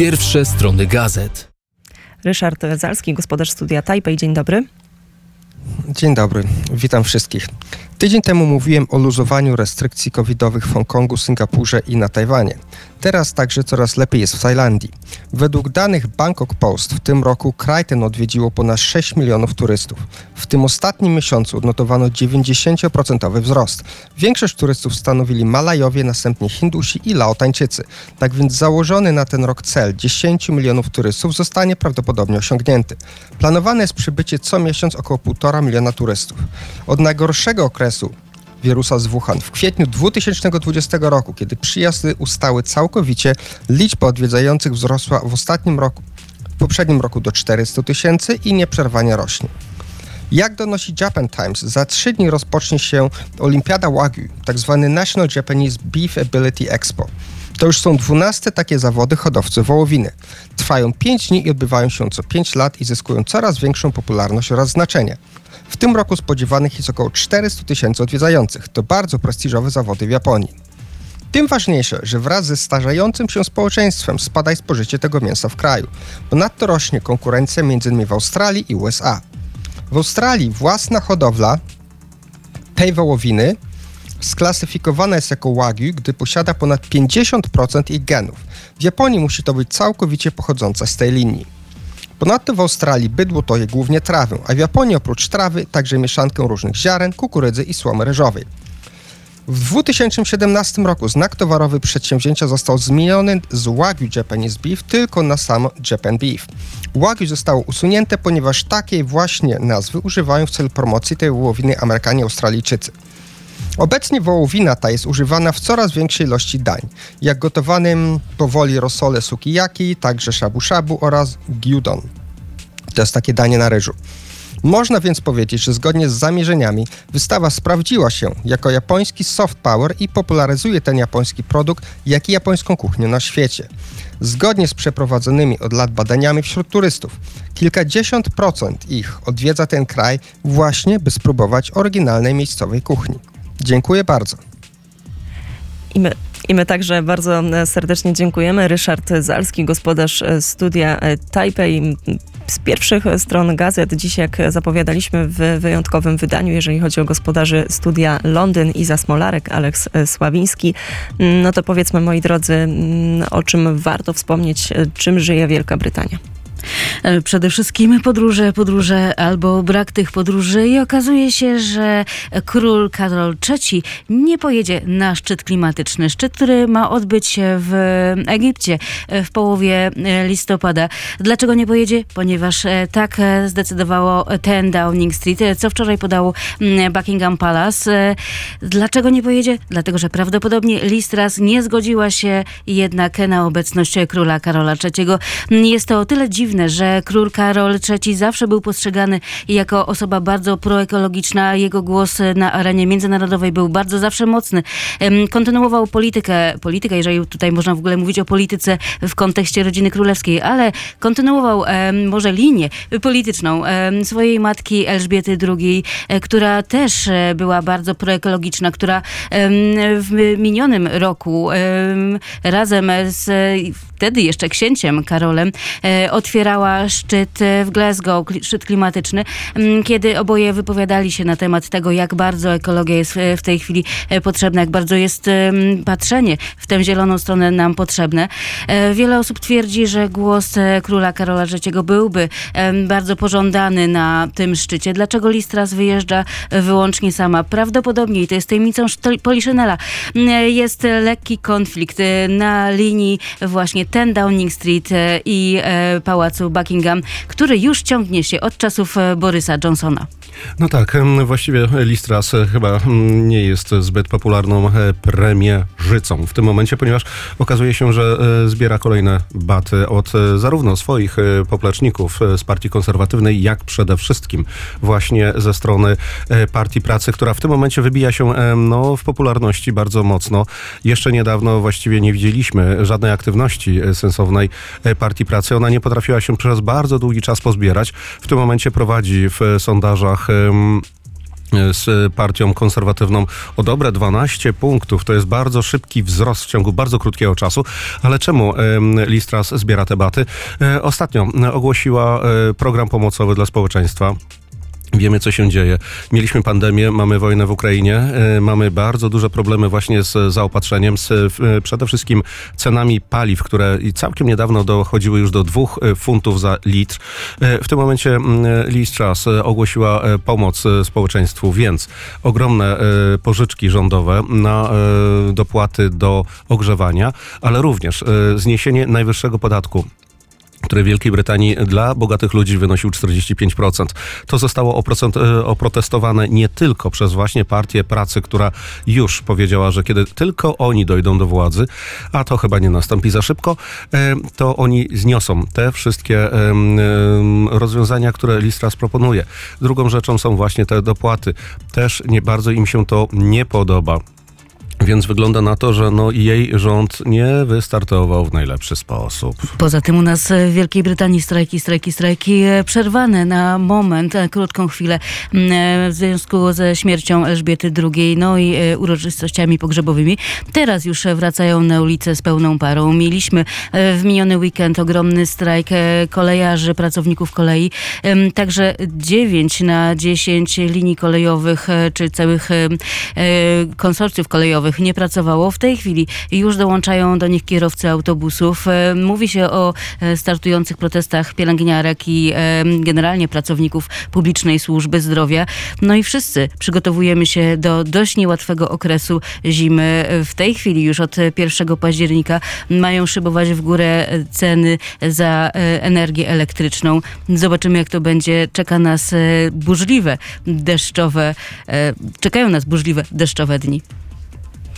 Pierwsze strony gazet. Ryszard Zalski, gospodarz studia Taipei. Dzień dobry. Dzień dobry, witam wszystkich. Tydzień temu mówiłem o luzowaniu restrykcji covidowych w Hongkongu, Singapurze i na Tajwanie. Teraz także coraz lepiej jest w Tajlandii. Według danych Bangkok Post w tym roku kraj ten odwiedziło ponad 6 milionów turystów. W tym ostatnim miesiącu odnotowano 90% wzrost. Większość turystów stanowili Malajowie, następnie Hindusi i Laotańczycy. Tak więc założony na ten rok cel 10 milionów turystów zostanie prawdopodobnie osiągnięty. Planowane jest przybycie co miesiąc około 1,5 miliona turystów. Od najgorszego okresu wirusa z Wuhan. W kwietniu 2020 roku, kiedy przyjazdy ustały całkowicie, liczba odwiedzających wzrosła w ostatnim roku, w poprzednim roku do 400 tysięcy i nieprzerwanie rośnie. Jak donosi Japan Times, za trzy dni rozpocznie się Olimpiada Wagyu, tzw. National Japanese Beef Ability Expo. To już są 12 takie zawody hodowcy wołowiny. Trwają 5 dni i odbywają się co 5 lat i zyskują coraz większą popularność oraz znaczenie. W tym roku spodziewanych jest około 400 tysięcy odwiedzających. To bardzo prestiżowe zawody w Japonii. Tym ważniejsze, że wraz ze starzejącym się społeczeństwem spada i spożycie tego mięsa w kraju. Ponadto rośnie konkurencja m.in. w Australii i USA. W Australii własna hodowla tej wołowiny sklasyfikowana jest jako Wagyu, gdy posiada ponad 50% ich genów. W Japonii musi to być całkowicie pochodząca z tej linii. Ponadto w Australii bydło to je głównie trawę, a w Japonii oprócz trawy także mieszankę różnych ziaren, kukurydzy i słomy ryżowej. W 2017 roku znak towarowy przedsięwzięcia został zmieniony z Wagyu Japanese Beef tylko na samo Japan Beef. Wagyu zostało usunięte, ponieważ takiej właśnie nazwy używają w celu promocji tej wołowiny Amerykanie Australijczycy. Obecnie wołowina ta jest używana w coraz większej ilości dań, jak gotowanym powoli rosole sukiyaki, także shabu shabu oraz gyudon. To jest takie danie na ryżu. Można więc powiedzieć, że zgodnie z zamierzeniami wystawa sprawdziła się jako japoński soft power i popularyzuje ten japoński produkt, jak i japońską kuchnię na świecie. Zgodnie z przeprowadzonymi od lat badaniami wśród turystów, kilkadziesiąt procent ich odwiedza ten kraj właśnie, by spróbować oryginalnej miejscowej kuchni. Dziękuję bardzo. I my, I my także bardzo serdecznie dziękujemy. Ryszard Zalski, gospodarz studia Taipei. Z pierwszych stron gazet, dziś jak zapowiadaliśmy w wyjątkowym wydaniu, jeżeli chodzi o gospodarzy studia Londyn, Iza Smolarek, Aleks Sławiński, no to powiedzmy moi drodzy, o czym warto wspomnieć, czym żyje Wielka Brytania. Przede wszystkim podróże, podróże albo brak tych podróży i okazuje się, że król Karol III nie pojedzie na szczyt klimatyczny. Szczyt, który ma odbyć się w Egipcie w połowie listopada. Dlaczego nie pojedzie? Ponieważ tak zdecydowało ten Downing Street, co wczoraj podało Buckingham Palace. Dlaczego nie pojedzie? Dlatego, że prawdopodobnie Listras nie zgodziła się jednak na obecność króla Karola III. Jest to o tyle dziwne, dziwne, że król Karol III zawsze był postrzegany jako osoba bardzo proekologiczna. Jego głos na arenie międzynarodowej był bardzo zawsze mocny. Kontynuował politykę, politykę, jeżeli tutaj można w ogóle mówić o polityce w kontekście rodziny królewskiej, ale kontynuował może linię polityczną swojej matki Elżbiety II, która też była bardzo proekologiczna, która w minionym roku razem z wtedy jeszcze księciem Karolem otwierała szczyt w Glasgow, szczyt klimatyczny, kiedy oboje wypowiadali się na temat tego, jak bardzo ekologia jest w tej chwili potrzebna, jak bardzo jest patrzenie w tę zieloną stronę nam potrzebne. Wiele osób twierdzi, że głos króla Karola III byłby bardzo pożądany na tym szczycie. Dlaczego Listras wyjeżdża wyłącznie sama? Prawdopodobnie, i to jest tajemnicą Poliszynela, jest lekki konflikt na linii właśnie ten Downing Street i Pałacu Buckingham, który już ciągnie się od czasów Borysa Johnsona. No tak, właściwie Listras chyba nie jest zbyt popularną premierzycą w tym momencie, ponieważ okazuje się, że zbiera kolejne baty od zarówno swoich popleczników z partii konserwatywnej, jak przede wszystkim właśnie ze strony Partii Pracy, która w tym momencie wybija się no, w popularności bardzo mocno. Jeszcze niedawno właściwie nie widzieliśmy żadnej aktywności sensownej Partii Pracy. Ona nie potrafiła się przez bardzo długi czas pozbierać. W tym momencie prowadzi w sondażach z partią konserwatywną o dobre 12 punktów. To jest bardzo szybki wzrost w ciągu bardzo krótkiego czasu. Ale czemu Liz Truss zbiera te baty? E, ostatnio ogłosiła e, program pomocowy dla społeczeństwa. Wiemy, co się dzieje. Mieliśmy pandemię, mamy wojnę w Ukrainie, e, mamy bardzo duże problemy właśnie z zaopatrzeniem, z e, przede wszystkim cenami paliw, które całkiem niedawno dochodziły już do dwóch e, funtów za litr. W tym momencie Liz Truss ogłosiła pomoc społeczeństwu, więc ogromne pożyczki rządowe na dopłaty do ogrzewania, ale również zniesienie najwyższego podatku który w Wielkiej Brytanii dla bogatych ludzi wynosił 45%. To zostało e, oprotestowane nie tylko przez właśnie partię pracy, która już powiedziała, że kiedy tylko oni dojdą do władzy, a to chyba nie nastąpi za szybko, e, to oni zniosą te wszystkie rozwiązania, które Listras proponuje. Drugą rzeczą są właśnie te dopłaty. Też nie bardzo im się to nie podoba. Więc wygląda na to, że no jej rząd nie wystartował w najlepszy sposób. Poza tym u nas w Wielkiej Brytanii strajki, strajki, strajki e, przerwane na moment, e, krótką chwilę mm, e, w związku ze śmiercią Elżbiety II, no i uroczystościami pogrzebowymi. Teraz już wracają na ulicę z pełną parą. Mieliśmy w miniony weekend ogromny strajk kolejarzy, pracowników kolei. Także 9 na 10 linii kolejowych, czy całych konsorcjów kolejowych nie pracowało. W tej chwili już dołączają do nich kierowcy autobusów. E, mówi się o e, startujących protestach pielęgniarek i e, generalnie pracowników publicznej służby zdrowia. No i wszyscy przygotowujemy się do dość niełatwego okresu zimy. W tej chwili już od 1 października mają szybować w górę ceny za energię elektryczną. Zobaczymy, jak to będzie. Czeka nas burzliwe, deszczowe, czekają nas burzliwe, deszczowe dni.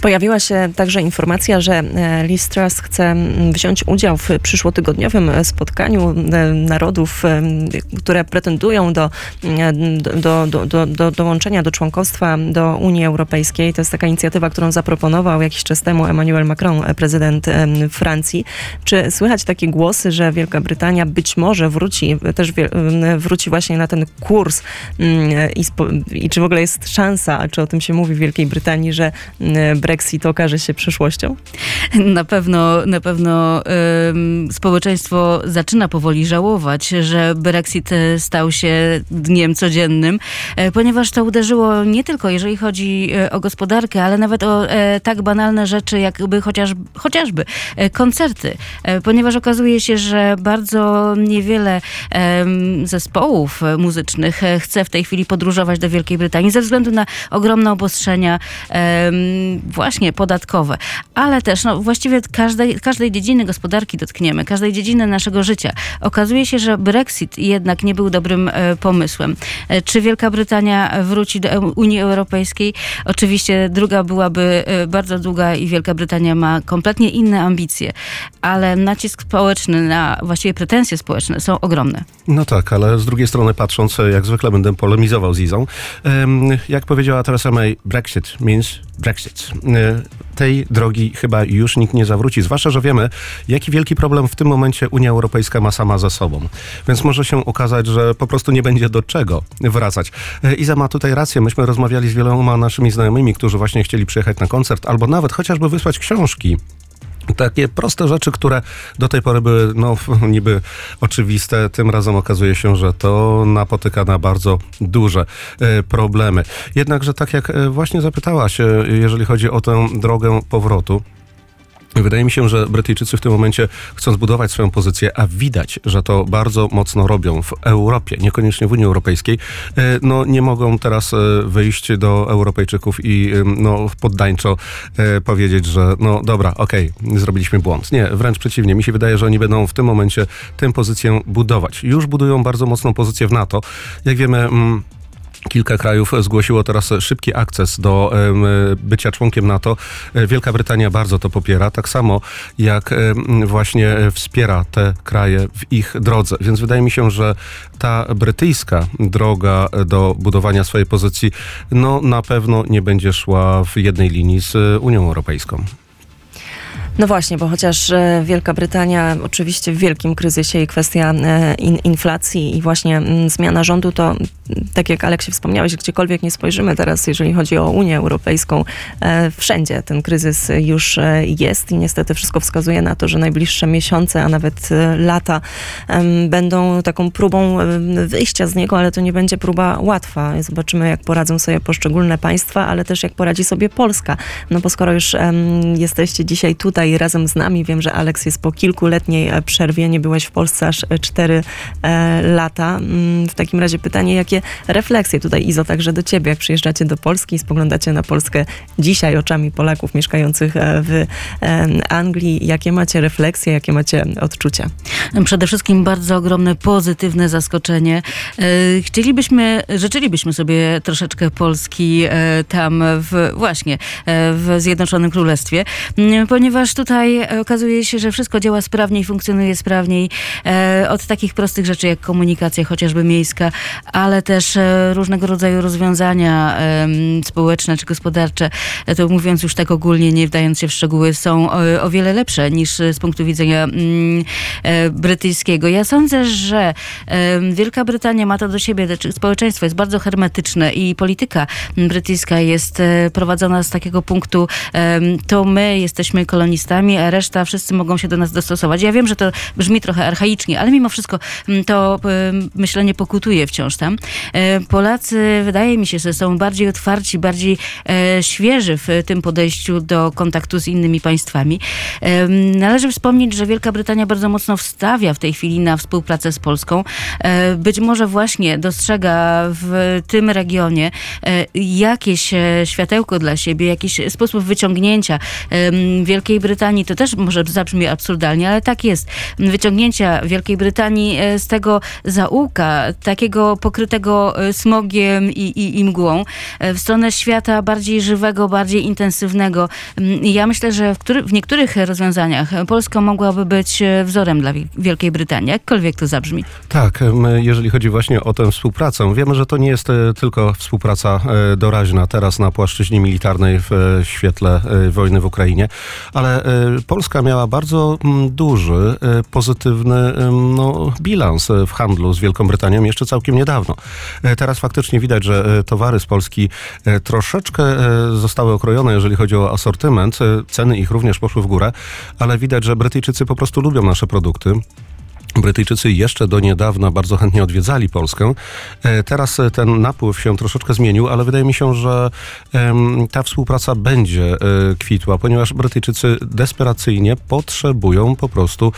Pojawiła się także informacja, że e, Liz Truss chce wziąć udział w przyszłotygodniowym spotkaniu e, narodów, e, które pretendują do, do, do, do, do dołączenia do członkostwa do Unii Europejskiej. To jest taka inicjatywa, którą zaproponował jakiś czas temu Emmanuel Macron, prezydent Francji. Czy słychać takie głosy, że Wielka Brytania być może wróci, też wróci właśnie na ten kurs i, i czy w ogóle jest szansa, czy o tym się mówi w Wielkiej Brytanii, że Brexit okaże się przyszłością? Na pewno, na pewno um, społeczeństwo zaczyna powoli żałować, że Brexit e, stał się dniem codziennym, e, ponieważ to uderzyło nie tylko jeżeli chodzi e, o gospodarkę, ale nawet o tak banalne rzeczy, jakby chociaż, chociażby koncerty, ponieważ okazuje się, że bardzo niewiele zespołów muzycznych chce w tej chwili podróżować do Wielkiej Brytanii ze względu na ogromne obostrzenia właśnie podatkowe, ale też no, właściwie każdej, każdej dziedziny gospodarki dotkniemy, każdej dziedziny naszego życia. Okazuje się, że Brexit jednak nie był dobrym e, pomysłem. E, czy Wielka Brytania wróci do Unii Europejskiej? Oczywiście druga byłaby e, bardzo długa i Wielka Brytania ma kompletnie inne ambicje, ale nacisk społeczny na właściwie pretensje społeczne są ogromne. No tak, ale z drugiej strony patrząc, jak zwykle będę polemizował z Izą, jak powiedziała Theresa May, Brexit means Brexit. E, tej drogi chyba już nikt nie zawróci, zwłaszcza, że wiemy, jaki wielki problem w tym momencie Unia Europejska ma sama ze sobą. Więc może się okazać, że po prostu nie będzie do czego wracać. E, Iza ma tutaj rację. Myśmy rozmawiali z wieloma naszymi znajomymi, którzy właśnie chcieli przyjechać na koncert, albo nawet chociażby wysłać książki takie proste rzeczy, które do tej pory były no, niby oczywiste, tym razem okazuje się, że to napotyka na bardzo duże e, problemy. Jednakże tak jak e, właśnie zapytałaś, jeżeli chodzi o tę drogę powrotu, Wydaje mi się, że Brytyjczycy w tym momencie chcą zbudować swoją pozycję, a widać, że to bardzo mocno robią w Europie, niekoniecznie w Unii Europejskiej. E, no, nie mogą teraz e, wyjść do Europejczyków i e, no, poddańczo powiedzieć, że no dobra, okej, okay, zrobiliśmy błąd. Nie, wręcz przeciwnie. Mi się wydaje, że oni będą w tym momencie tę pozycję budować. Już budują bardzo mocną pozycję w NATO. Jak wiemy, mm, Kilka krajów zgłosiło teraz szybki akces do bycia członkiem NATO. Wielka Brytania bardzo to popiera, tak samo jak właśnie wspiera te kraje w ich drodze. Więc wydaje mi się, że ta brytyjska droga do budowania swojej pozycji no, na pewno nie będzie szła w jednej linii z Unią Europejską. No właśnie, bo chociaż e, Wielka Brytania oczywiście w wielkim kryzysie i kwestia e, in, inflacji i właśnie mm, zmiana rządu, to mm, tak jak Aleksie wspomniałeś, gdziekolwiek nie spojrzymy teraz, jeżeli chodzi o Unię Europejską, e, wszędzie ten kryzys już jest i niestety wszystko wskazuje na to, że najbliższe miesiące, a nawet lata będą taką próbą wyjścia z niego, ale to nie będzie próba łatwa. Zobaczymy, jak poradzą sobie poszczególne państwa, ale też jak poradzi sobie Polska. No bo skoro już jesteście dzisiaj tutaj razem z nami, wiem, że Aleks jest po kilkuletniej e, przerwie, nie byłeś w Polsce aż e, cztery e, lata. Mm, W takim razie pytanie, jakie refleksje tutaj, Izo, także do ciebie, jak przyjeżdżacie do Polski i spoglądacie na Polskę dzisiaj oczami Polaków mieszkających e, w Anglii, jakie macie refleksje, jakie macie odczucia? Przede wszystkim bardzo ogromne pozytywne zaskoczenie. E, Chcielibyśmy, życzylibyśmy sobie troszeczkę Polski e, tam w, właśnie e, w Zjednoczonym Królestwie, ponieważ tutaj e, okazuje się, że wszystko działa sprawniej, funkcjonuje sprawniej e, od takich prostych rzeczy jak komunikacja chociażby miejska, ale też e, różnego rodzaju rozwiązania społeczne czy gospodarcze, to mówiąc już tak ogólnie, nie wdając się w szczegóły, są o, wiele lepsze niż z punktu widzenia mm, brytyjskiego. Ja sądzę, że Wielka Brytania ma to do siebie, znaczy społeczeństwo jest bardzo hermetyczne i polityka brytyjska jest prowadzona z takiego punktu, to my jesteśmy kolonistami, a reszta wszyscy mogą się do nas dostosować. Ja wiem, że to brzmi trochę archaicznie, ale mimo wszystko mm, to em, myślenie pokutuje wciąż tam. E, Polacy, wydaje mi się, że są bardziej otwarci, bardziej e, świeży w tym podejściu do kontaktu z innymi państwami. Należy wspomnieć, że Wielka Brytania bardzo mocno wstawia w tej chwili na współpracę z Polską. E, Być może właśnie dostrzega w tym regionie e, jakieś światełko dla siebie, jakiś sposób wyciągnięcia Wielkiej Brytanii. To też może zabrzmi absurdalnie, ale tak jest. Wyciągnięcia Wielkiej Brytanii e, z tego zaułka, takiego pokrytego e, smogiem i, i, i mgłą, e, w stronę świata bardziej żywego, bardziej intensywnego. Mm, Ja myślę, że w, który, w niektórych rozwiązaniach Polska mogłaby być wzorem dla Wi- Wielkiej Brytanii, jakkolwiek to zabrzmi. Tak, jeżeli chodzi właśnie o tę współpracę, wiemy, że to nie jest tylko współpraca doraźna teraz na płaszczyźnie militarnej w świetle wojny w Ukrainie, ale e, Polska miała bardzo mm, duży, e, pozytywny no, bilans e, w handlu z Wielką Brytanią jeszcze całkiem niedawno. Teraz faktycznie widać, że towary z Polski troszeczkę zostały okrojone, jeżeli chodzi o asortyment. Ceny ich również poszły w górę, ale widać, że Brytyjczycy po prostu lubią nasze produkty. Brytyjczycy jeszcze do niedawna bardzo chętnie odwiedzali Polskę. E, Teraz e, ten napływ się troszeczkę zmienił, ale wydaje mi się, że ta współpraca będzie e, kwitła, ponieważ Brytyjczycy desperacyjnie potrzebują po prostu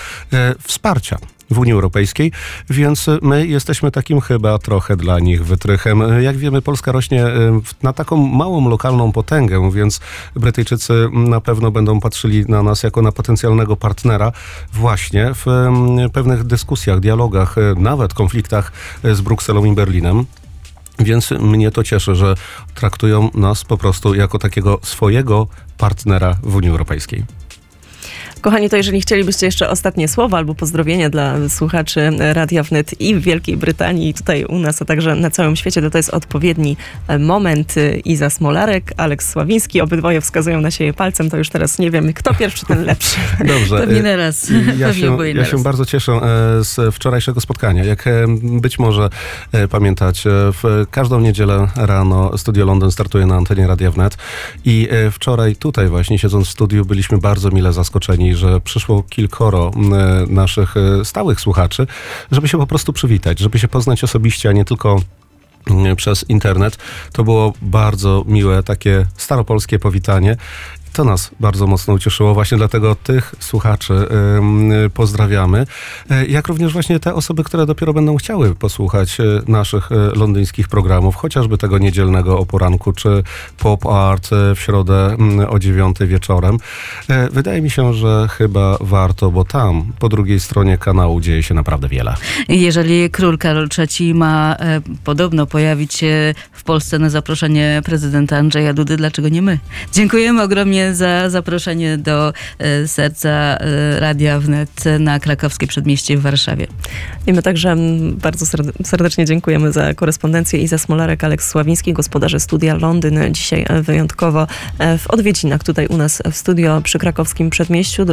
wsparcia. W Unii Europejskiej, więc my jesteśmy takim chyba trochę dla nich wytrychem. Jak wiemy, Polska rośnie e, na taką małą lokalną potęgę, więc Brytyjczycy na pewno będą patrzyli na nas jako na potencjalnego partnera właśnie w pewnych dyskusjach, dialogach, e, nawet konfliktach e, z Brukselą i Berlinem. Więc mnie to cieszy, że traktują nas po prostu jako takiego swojego partnera w Unii Europejskiej. Kochani, to jeżeli chcielibyście jeszcze ostatnie słowa albo pozdrowienia dla słuchaczy Radia Wnet i w Wielkiej Brytanii, i tutaj u nas, a także na całym świecie, to to jest odpowiedni e, moment. Iza Smolarek, Aleks Sławiński, obydwoje wskazują na siebie palcem, to już teraz nie wiemy, kto pierwszy, ten lepszy. Dobrze. Pewnie e, naraz. Ja Pewnie się, ja naraz. się bardzo cieszę e, z wczorajszego spotkania. Jak e, być może e, pamiętacie, w każdą niedzielę rano Studio Londyn startuje na antenie Radia Wnet i e, wczoraj tutaj właśnie siedząc w studiu byliśmy bardzo mile zaskoczeni, że przyszło kilkoro naszych e, stałych słuchaczy, żeby się po prostu przywitać, żeby się poznać osobiście, a nie tylko przez internet. To było bardzo miłe, takie staropolskie powitanie. To nas bardzo mocno ucieszyło, właśnie dlatego tych słuchaczy ym, pozdrawiamy. E, Jak również właśnie te osoby, które dopiero będą chciały posłuchać e, naszych e, londyńskich programów, chociażby tego niedzielnego o poranku, czy pop art w środę mm, o dziewiątej wieczorem. E, Wydaje mi się, że chyba warto, bo tam po drugiej stronie kanału dzieje się naprawdę wiele. Jeżeli król Karol III ma e, podobno pojawić się w Polsce na zaproszenie prezydenta Andrzeja Dudy, dlaczego nie my? Dziękujemy ogromnie za zaproszenie do e, serca e, Radia Wnet na krakowskie przedmieście w Warszawie. I my także mm, bardzo serde- serdecznie dziękujemy za korespondencję Iza Smolarek, Aleks Sławiński, gospodarze Studia Londyn. Dzisiaj e, wyjątkowo w odwiedzinach tutaj u nas w studio przy krakowskim przedmieściu.